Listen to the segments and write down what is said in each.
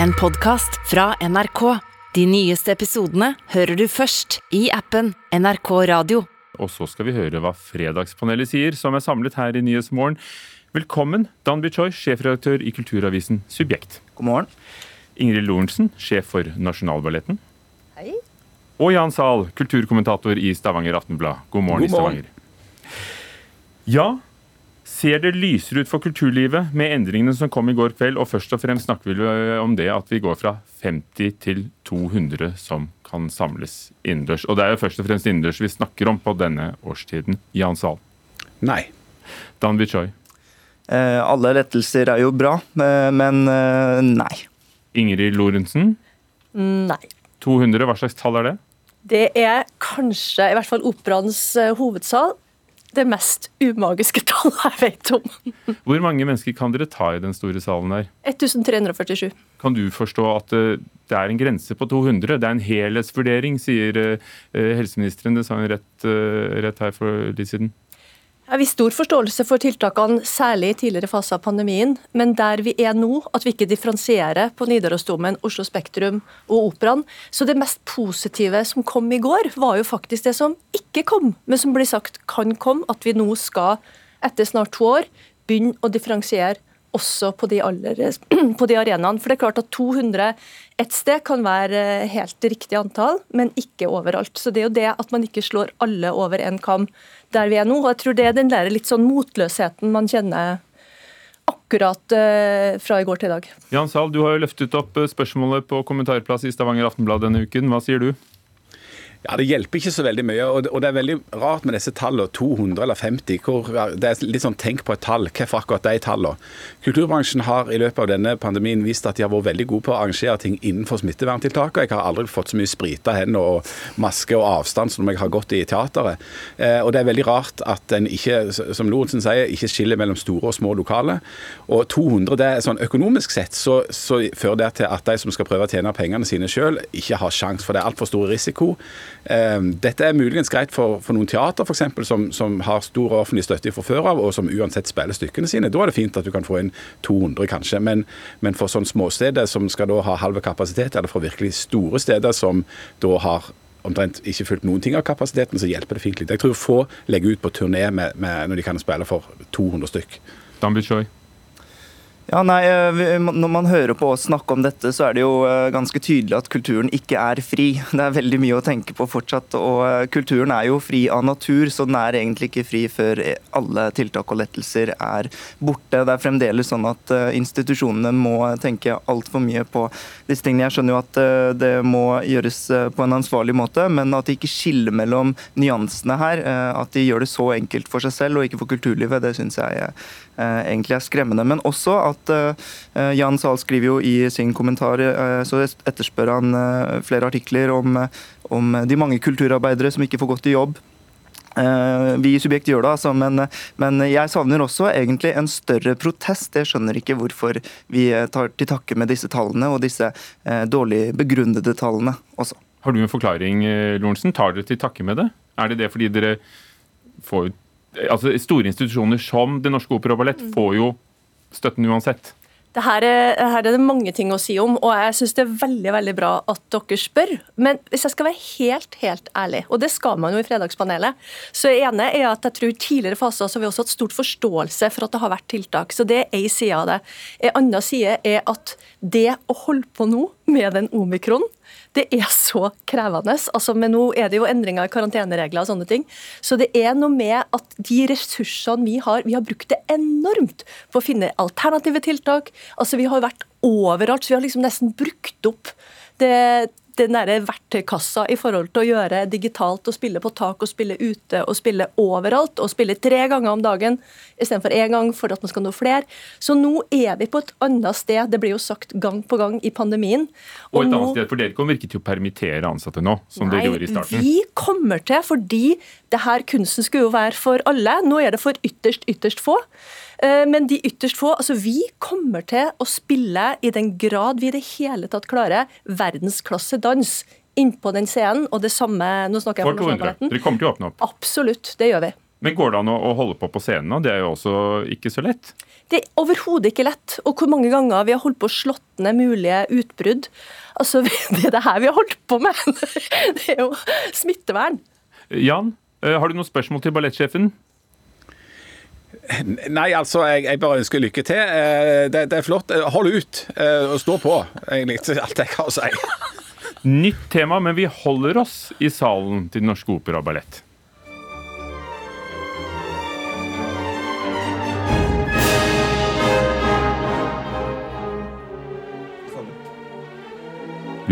En podkast fra NRK. De nyeste episodene hører du først i appen NRK Radio. Og så skal vi høre hva Fredagspanelet sier, som er samlet her i Nyhetsmorgen. Velkommen, Dan Bichoy, sjefredaktør i kulturavisen Subjekt. God morgen. Ingrid Lorentzen, sjef for Nasjonalballetten. Hei. Og Jan Zahl, kulturkommentator i Stavanger Aftenblad. God morgen, God morgen. i Stavanger. Ja, ser det lysere ut for kulturlivet med endringene som kom i går kveld? Og først og fremst snakker vi om det at vi går fra 50 til 200 som kan samles innendørs. Og det er jo først og fremst innendørs vi snakker om på denne årstiden. Jan Sahl? Nei. Dan Bichoy. Eh, alle lettelser er jo bra, eh, men eh, nei. Ingrid Lorentzen. Nei. 200, hva slags tall er det? Det er kanskje, i hvert fall operaens eh, hovedsal, det mest umagiske tallet jeg vet om. Hvor mange mennesker kan dere ta i den store salen der? 1347. Kan du forstå at eh, det er en grense på 200? Det er en helhetsvurdering, sier eh, eh, helseministeren. Det sa hun rett, rett her for litt siden. Jeg har stor forståelse for tiltakene, særlig i tidligere fase av pandemien, men der vi er nå, at vi ikke differensierer på Nidarosdomen, Oslo Spektrum og Operaen. Så det mest positive som kom i går, var jo faktisk det som ikke kom, men som blir sagt kan komme, at vi nå skal, etter snart to år, begynne å differensiere også på de, aller, på de arenaene. For det er klart at 200 et sted kan være helt riktig antall, men ikke overalt. Så det er jo det at man ikke slår alle over en kam der vi er nå. Og jeg tror det er den der litt sånn motløsheten man kjenner akkurat eh, fra i går til i dag. Jan Sahl, du har jo løftet opp eh, spørsmålet på kommentarplass i Stavanger Aftenblad denne uken. Hva sier du? Ja, Det hjelper ikke så veldig mye. og det- er veldig rart med disse tallene, 200 eller 50. Hvor det er litt sånn tenk på et tall. Hvorfor akkurat de tallene? Kulturbransjen har i løpet av denne pandemien vist at de har vært veldig gode på å arrangere ting innenfor smitteverntiltakene. Jeg har aldri fått så mye sprita hender og maske og avstand som jeg har gått i teateret. Eh, og det er veldig rart at en ikke, som Lorentzen sier, ikke skiller mellom store og små lokale. Og 200, det er sånn økonomisk sett, så, så fører det til at de som skal prøve å tjene pengene sine sjøl, ikke har sjanse, for det er altfor stor risiko. Eh, Dette er muligens greit for, for noen teater for eksempel, som, som har stor offentlig støtte fra før av, og som uansett spiller stykkene sine. Da er det fint at du kan få inn 200, kanskje. Men, men for sånne småsteder som skal da ha halve kapasitet, eller for virkelig store steder som da har omtrent ikke fulgt noen ting av kapasiteten, så hjelper det fint litt. Jeg tror få legger ut på turné med, med, når de kan spille for 200 stykk. Dan Bichoy. Ja, nei, eh, Når man hører på oss snakke om dette, så er det jo eh, ganske tydelig at kulturen ikke er fri. Det er veldig mye å tenke på fortsatt. Og eh, kulturen er jo fri av natur, så den er egentlig ikke fri før alle tiltak og lettelser er borte. Det er fremdeles sånn at institusjonene må tenke altfor mye på disse tingene. Jeg skjønner jo at det må gjøres på en ansvarlig måte, men at de ikke skiller mellom nyansene her, at de gjør det så enkelt for seg selv og ikke for kulturlivet, det syns jeg egentlig er skremmende. Men også at eh, Jan Zahl skriver jo i sin kommentar, eh, så etterspør han eh, flere artikler om, eh, om de mange kulturarbeidere som ikke får gått i jobb. Eh, Vi i Subjekt gjør det, altså, men, men jeg savner også egentlig en større protest. Jeg skjønner ikke hvorfor vi eh, tar til takke med disse tallene, og disse eh, dårlig begrunnede tallene også. Har du en forklaring, eh, Lorentzen? Tar dere til takke med det? Er det det fordi dere får Altså, Store institusjoner som Det Norske Opera og Ballett får jo støtten uansett. Det her, er, her er det mange ting å si om, og jeg syns det er veldig veldig bra at dere spør. Men hvis jeg skal være helt helt ærlig, og det skal man jo i Fredagspanelet, så ene er at jeg tror tidligere faser så har vi også hatt stort forståelse for at det har vært tiltak. Så det er ei side av det. En annen side er at det å holde på nå med den omikron, det er så krevende. Altså, men nå er det jo endringer i karanteneregler og sånne ting. Så det er noe med at de ressursene vi har, vi har brukt det enormt på å finne alternative tiltak. Altså, vi har vært overalt, så vi har liksom nesten brukt opp det, den der verktøykassa i forhold til å gjøre digitalt og spille på tak og spille ute og spille overalt og spille tre ganger om dagen istedenfor én gang for at man skal nå flere. Så nå er vi på et annet sted. Det blir jo sagt gang på gang i pandemien. Og et nå- annet sted, for Dere kommer ikke til å permittere ansatte nå, som dere gjorde i starten. Nei, vi kommer til, fordi det her kunsten skulle jo være for alle. Nå er det for ytterst, ytterst få. Eh, Men de ytterst få, altså vi kommer til å spille i den grad vi i det hele tatt klarer verdensklasse dans innpå den scenen, og det samme Nå snakker jeg om 200. Nasjonalballetten. Dere kommer til å åpne opp. Absolutt, det gjør vi. Men går det an å holde på på scenen? nå? Det er jo også ikke så lett. Det er overhodet ikke lett. Og hvor mange ganger vi har holdt på å slått ned mulige utbrudd. Altså, Det er det her vi har holdt på med! Det er jo smittevern. Jan, eh, har du noen spørsmål til ballettsjefen? Nei, altså, jeg, jeg bare ønsker lykke til. Eh, Det, det er flott. Eh, Hold ut eh, og stå på, egentlig. Alt jeg har å si. Nytt tema, men vi holder oss i salen til Den norske opera og ballett.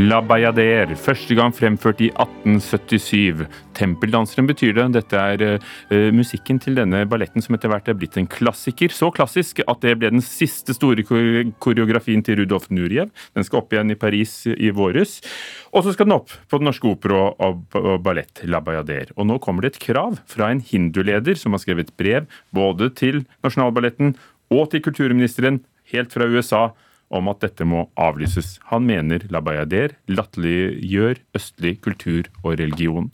La Bayader, første gang fremført i 1877. Tempeldanseren betyr det. Dette er uh, musikken til denne balletten som etter hvert er blitt en klassiker. Så klassisk at det ble den siste store koreografien til Rudolf Nurejev. Den skal opp igjen i Paris i våres. Og så skal den opp på Den norske opera og ballett, La Bayader. Og nå kommer det et krav fra en hinduleder som har skrevet brev både til Nasjonalballetten og til kulturministeren, helt fra USA, om at dette må avlyses. Han mener La Bayadère latterliggjør østlig kultur og religion.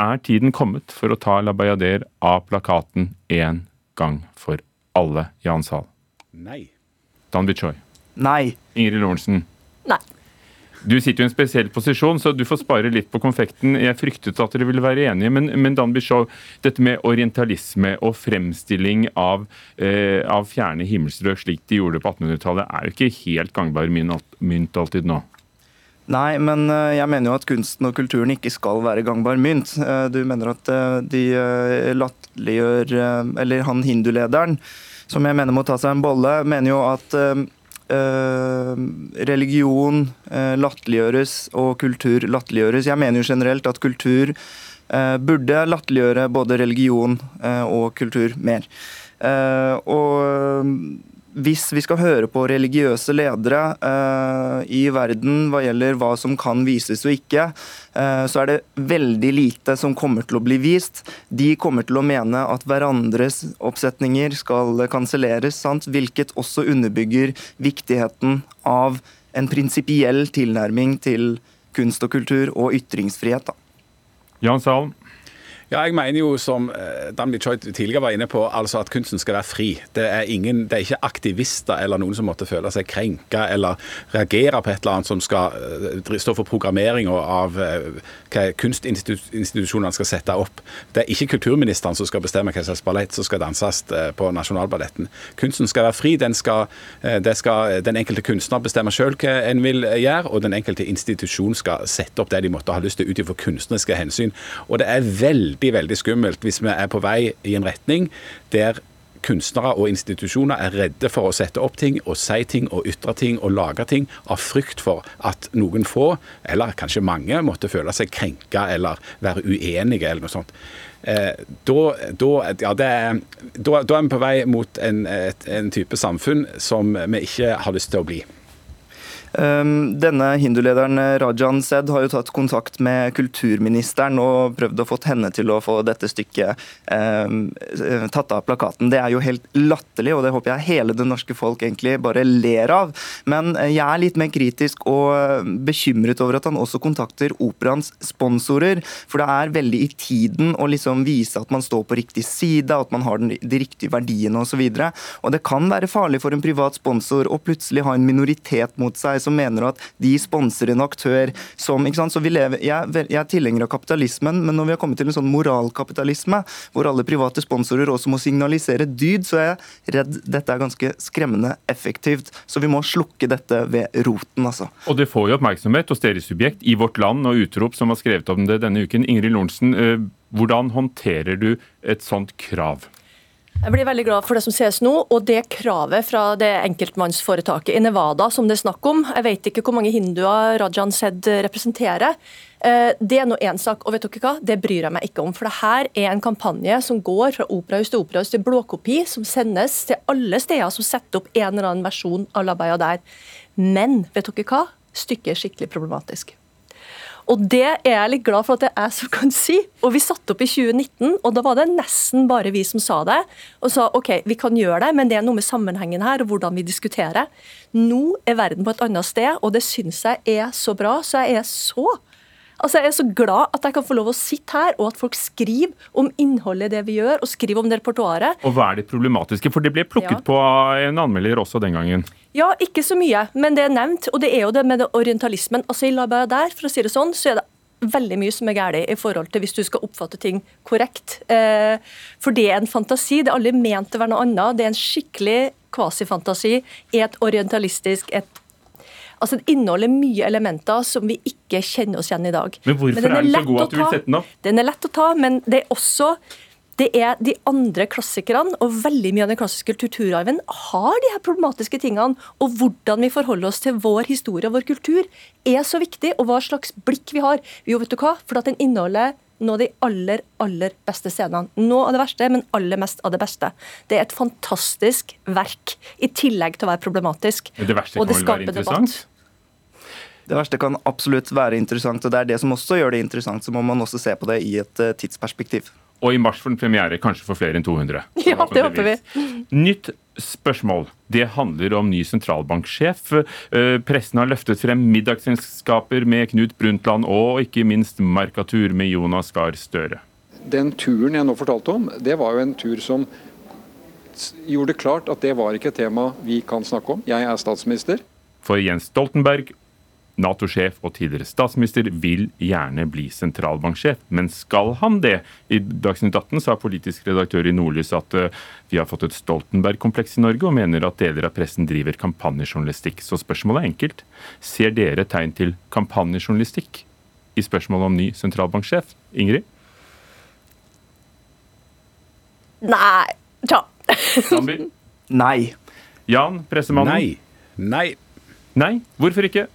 Er tiden kommet for å ta La Bayadère av plakaten en gang for alle, Jan Sahl? Nei. Dan Bichoy. Nei. Ingrid Lorentzen. Nei. Du sitter jo i en spesiell posisjon, så du får spare litt på konfekten. Jeg fryktet at dere ville være enige, men, men Dan Bishow, dette med orientalisme og fremstilling av, eh, av fjerne himmelstrøk slik de gjorde på 1800-tallet, er jo ikke helt gangbar mynt alltid nå. Nei, men eh, jeg mener jo at kunsten og kulturen ikke skal være gangbar mynt. Eh, Du mener at eh, de latterliggjør Eller han hindulederen, som jeg mener må ta seg en bolle, mener jo at religion eh, latterliggjøres og kultur latterliggjøres. Jeg mener jo generelt at kultur eh, burde latterliggjøre både religion eh, og kultur mer. Eh, og hvis vi skal høre på religiøse ledere uh, i verden hva gjelder hva som kan vises og ikke, uh, så er det veldig lite som kommer til å bli vist. De kommer til å mene at hverandres oppsetninger skal kanselleres, hvilket også underbygger viktigheten av en prinsipiell tilnærming til kunst og kultur og ytringsfrihet. Da. Jan Sahl, Ja, jeg mener jo, som eh, Dan Choi tidligere var inne på, altså at kunsten skal være fri. Det er, ingen, det er ikke aktivister eller noen som måtte føle seg krenka eller reagere på et eller annet som skal eh, stå for programmeringa av eh, hva kunstinstitusjonene skal sette opp. Det er ikke kulturministeren som skal bestemme hva slags ballett som skal danses på Nasjonalballetten. Kunsten skal være fri. Den skal, skal den enkelte kunstner bestemme sjøl hva en vil gjøre, og den enkelte institusjon skal sette opp det de måtte ha lyst til ut ifra kunstneriske hensyn. Og det er veldig, veldig skummelt hvis vi er på vei i en retning der kunstnere og institusjoner er redde for å sette opp ting og si ting og ytre ting og lage ting av frykt for at noen få, eller kanskje mange, måtte føle seg krenka eller være uenige eller noe sånt. Eh, da, ja, er vi på vei mot en, et, en type samfunn som vi ikke har lyst til å bli. Um, Denne hindulederen Rajan Sed har jo tatt kontakt med kulturministeren og prøvd å få henne til å få dette stykket um, eh, tatt av plakaten. Det er jo helt latterlig, og det håper jeg hele det norske folk egentlig bare ler av. Men eh, jeg er litt mer kritisk og eh, bekymret over at han også kontakter operaens sponsorer. For det er veldig i tiden å liksom vise at man står på riktig side, at man har den, de riktige verdiene osv. Og, så og det kan være farlig for en privat sponsor å plutselig ha en minoritet mot seg som mener at de sponser en aktør som ikke sant? Så vi lever, jeg, jeg er tilhenger av kapitalismen, men når vi har kommet til en sånn moralkapitalisme, hvor alle private sponsorer også må signalisere dyd, så er jeg redd dette er ganske skremmende effektivt. Så vi må slukke dette ved roten, altså. Og det får jo oppmerksomhet hos deres subjekt i Vårt Land og Utrop, som har skrevet om det denne uken. Ingrid Lorentzen, eh, hvordan håndterer du et sånt krav? Jeg blir veldig glad for det som sies nå, og det kravet fra det enkeltmannsforetaket i Nevada som det er snakk om. Jeg vet ikke hvor mange hinduer Rajan Sed representerer. Eh, Det er nå én sak, og vet dere hva? det bryr jeg meg ikke om. For det her er en kampanje som går fra operahus til operahus til blåkopi, som sendes til alle steder som setter opp en eller annen versjon av La der. Men vet dere hva? Stykket er skikkelig problematisk. Og det er jeg litt glad for at det er som kan si. Og vi satte opp i 2019, og da var det nesten bare vi som sa det. Og sa OK, vi kan gjøre det, men det er noe med sammenhengen her og hvordan vi diskuterer. Nå er verden på et annet sted, og det syns jeg er så bra. Så jeg er så Altså, Jeg er så glad at jeg kan få lov å sitte her, og at folk skriver om innholdet i det vi gjør, og skriver om det repertoaret. Og hva er det problematiske? For det ble plukket Ja. på en anmelder også den gangen. Ja, ikke så mye, men det er nevnt. Og det er jo det med det orientalismen. Altså I Labba der, for å si det sånn, så er det veldig mye som er galt i forhold til hvis du skal oppfatte ting korrekt. Eh, for det er en fantasi. Det er aldri ment å være noe annet. Det er en skikkelig kvasifantasi i et orientalistisk et Altså Den inneholder mye elementer som vi ikke kjenner oss igjen i dag. Men hvorfor den er den så god at du vil sette den opp? Den er lett å ta, men det er også det er de andre klassikerne, og veldig mye av den klassiske kulturarven har de her problematiske tingene. Og hvordan vi forholder oss til vår historie og vår kultur, er så viktig. Og hva slags blikk vi har. Jo, vet du hva? For at den inneholder noe av de aller, aller beste scenene. Noe av det verste, men aller mest av det beste. Det er et fantastisk verk, i tillegg til å være problematisk. Det verste Og kan det vel være interessant? debatt. Det verste kan absolutt være interessant, og det er det som også gjør det interessant. Så må man også se på det i et eh, tidsperspektiv. Og i mars for en premiere, kanskje for flere enn 200. Ja, det håper vi. Nytt spørsmål. Det handler om ny sentralbanksjef. Eh, Pressen har løftet frem middagsselskaper med Knut Brundtland og ikke minst Markatur med Jonas Gahr Støre. Den turen jeg nå fortalte om, det var jo en tur som gjorde det klart at det var ikke et tema vi kan snakke om. Jeg er statsminister. For Jens Stoltenberg, Nato-sjef og tidligere statsminister, vil gjerne bli sentralbanksjef. Men skal han det? I Dagsnytt 18 sa politisk redaktør i Nordlys at eh, vi har fått et Stoltenberg-kompleks i Norge, og mener at deler av pressen driver kampanjejournalistikk. Så spørsmålet er enkelt. Ser dere tegn til kampanjejournalistikk i spørsmålet om ny sentralbanksjef? Ingrid? Nei, tja. Nei. Jan, pressemannen? Nei. Nei. Nei? Hvorfor ikke?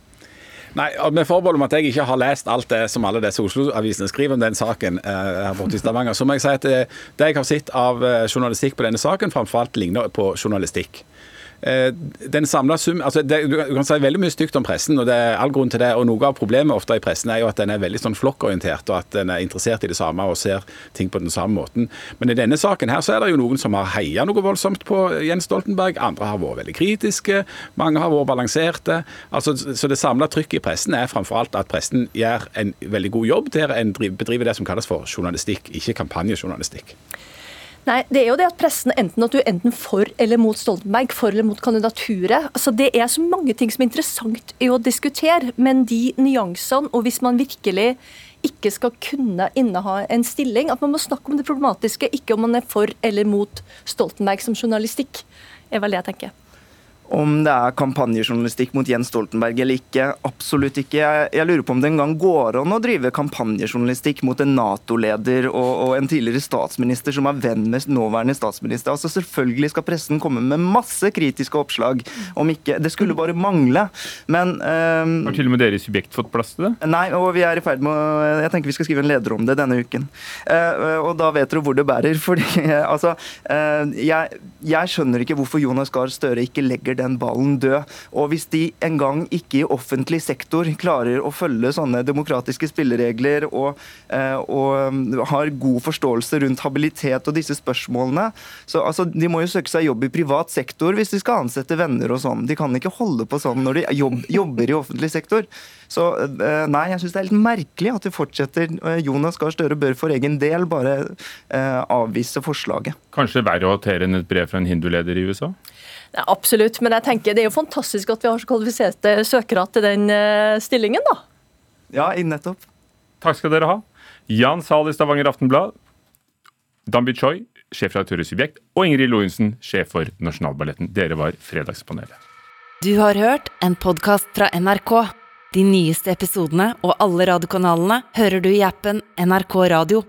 Nei, og Med forbehold om at jeg ikke har lest alt det som alle disse Oslo-avisene skriver om den saken eh, her borte i Stavanger, så må jeg si at det, det jeg har sett av eh, journalistikk på denne saken, framfor alt ligner på journalistikk. Eh, Den samlet sum, altså det, Du kan si veldig mye stygt om pressen, og det er all grunn til det. og Noe av problemet ofte i pressen er jo at den er veldig sånn flokkorientert, og at den er interessert i det samme og ser ting på den samme måten. Men i denne saken her så er det jo noen som har heia noe voldsomt på Jens Stoltenberg. Andre har vært veldig kritiske. Mange har vært balanserte. Altså, så det samla trykket i pressen er framfor alt at pressen gjør en veldig god jobb der en driv- bedriver det som kalles for journalistikk, ikke kampanjejournalistikk. Nei, det er jo det at pressen enten at du er enten for eller mot Stoltenberg, for eller mot kandidaturet. Altså, det er så mange ting som er interessant i å diskutere, men de nyansene, og hvis man virkelig ikke skal kunne inneha en stilling, at man må snakke om det problematiske, ikke om man er for eller mot Stoltenberg som journalistikk, er vel det jeg tenker. Om det er kampanjejournalistikk mot Jens Stoltenberg eller ikke, absolutt ikke. Jeg, jeg lurer på om det engang går an å drive kampanjejournalistikk mot en Nato-leder og, og en tidligere statsminister som er venn med nåværende statsminister. Altså Selvfølgelig skal pressen komme med masse kritiske oppslag, om ikke Det skulle bare mangle. Men um, Har til og med dere i Subjekt fått plass til det? Nei, og vi er i ferd med å Jeg tenker vi skal skrive en leder om det denne uken. Uh, og da vet dere hvor det bærer. Fordi altså uh, jeg, jeg skjønner ikke hvorfor Jonas Gahr Støre ikke legger den ballen død. Og hvis de en gang ikke i offentlig sektor klarer å følge sånne demokratiske spilleregler og, eh, og um, har god forståelse rundt habilitet og disse spørsmålene, så altså, de må jo søke seg jobb i privat sektor hvis de skal ansette venner og sånn. De kan ikke holde på sånn når de jobb, jobber i offentlig sektor. Så eh, nei, jeg syns det er litt merkelig at de fortsetter. Eh, Jonas Gahr Støre bør for egen del bare eh, avvise forslaget. Kanskje verre å håndtere enn et brev fra en hinduleder i USA? Nei, absolutt, men jeg tenker det er jo fantastisk at vi har så kvalifiserte søkere til den eh, stillingen, da. Ja, nettopp. Takk skal dere ha. Jan Zahl i Stavanger Aftenblad. Dambi Choi, sjefredaktør i Subjekt. Og Ingrid Lorentzen, sjef for Nasjonalballetten. Dere var Fredagspanelet. Du har hørt en podkast fra NRK. De nyeste episodene og alle radiokanalene hører du i appen NRK Radio.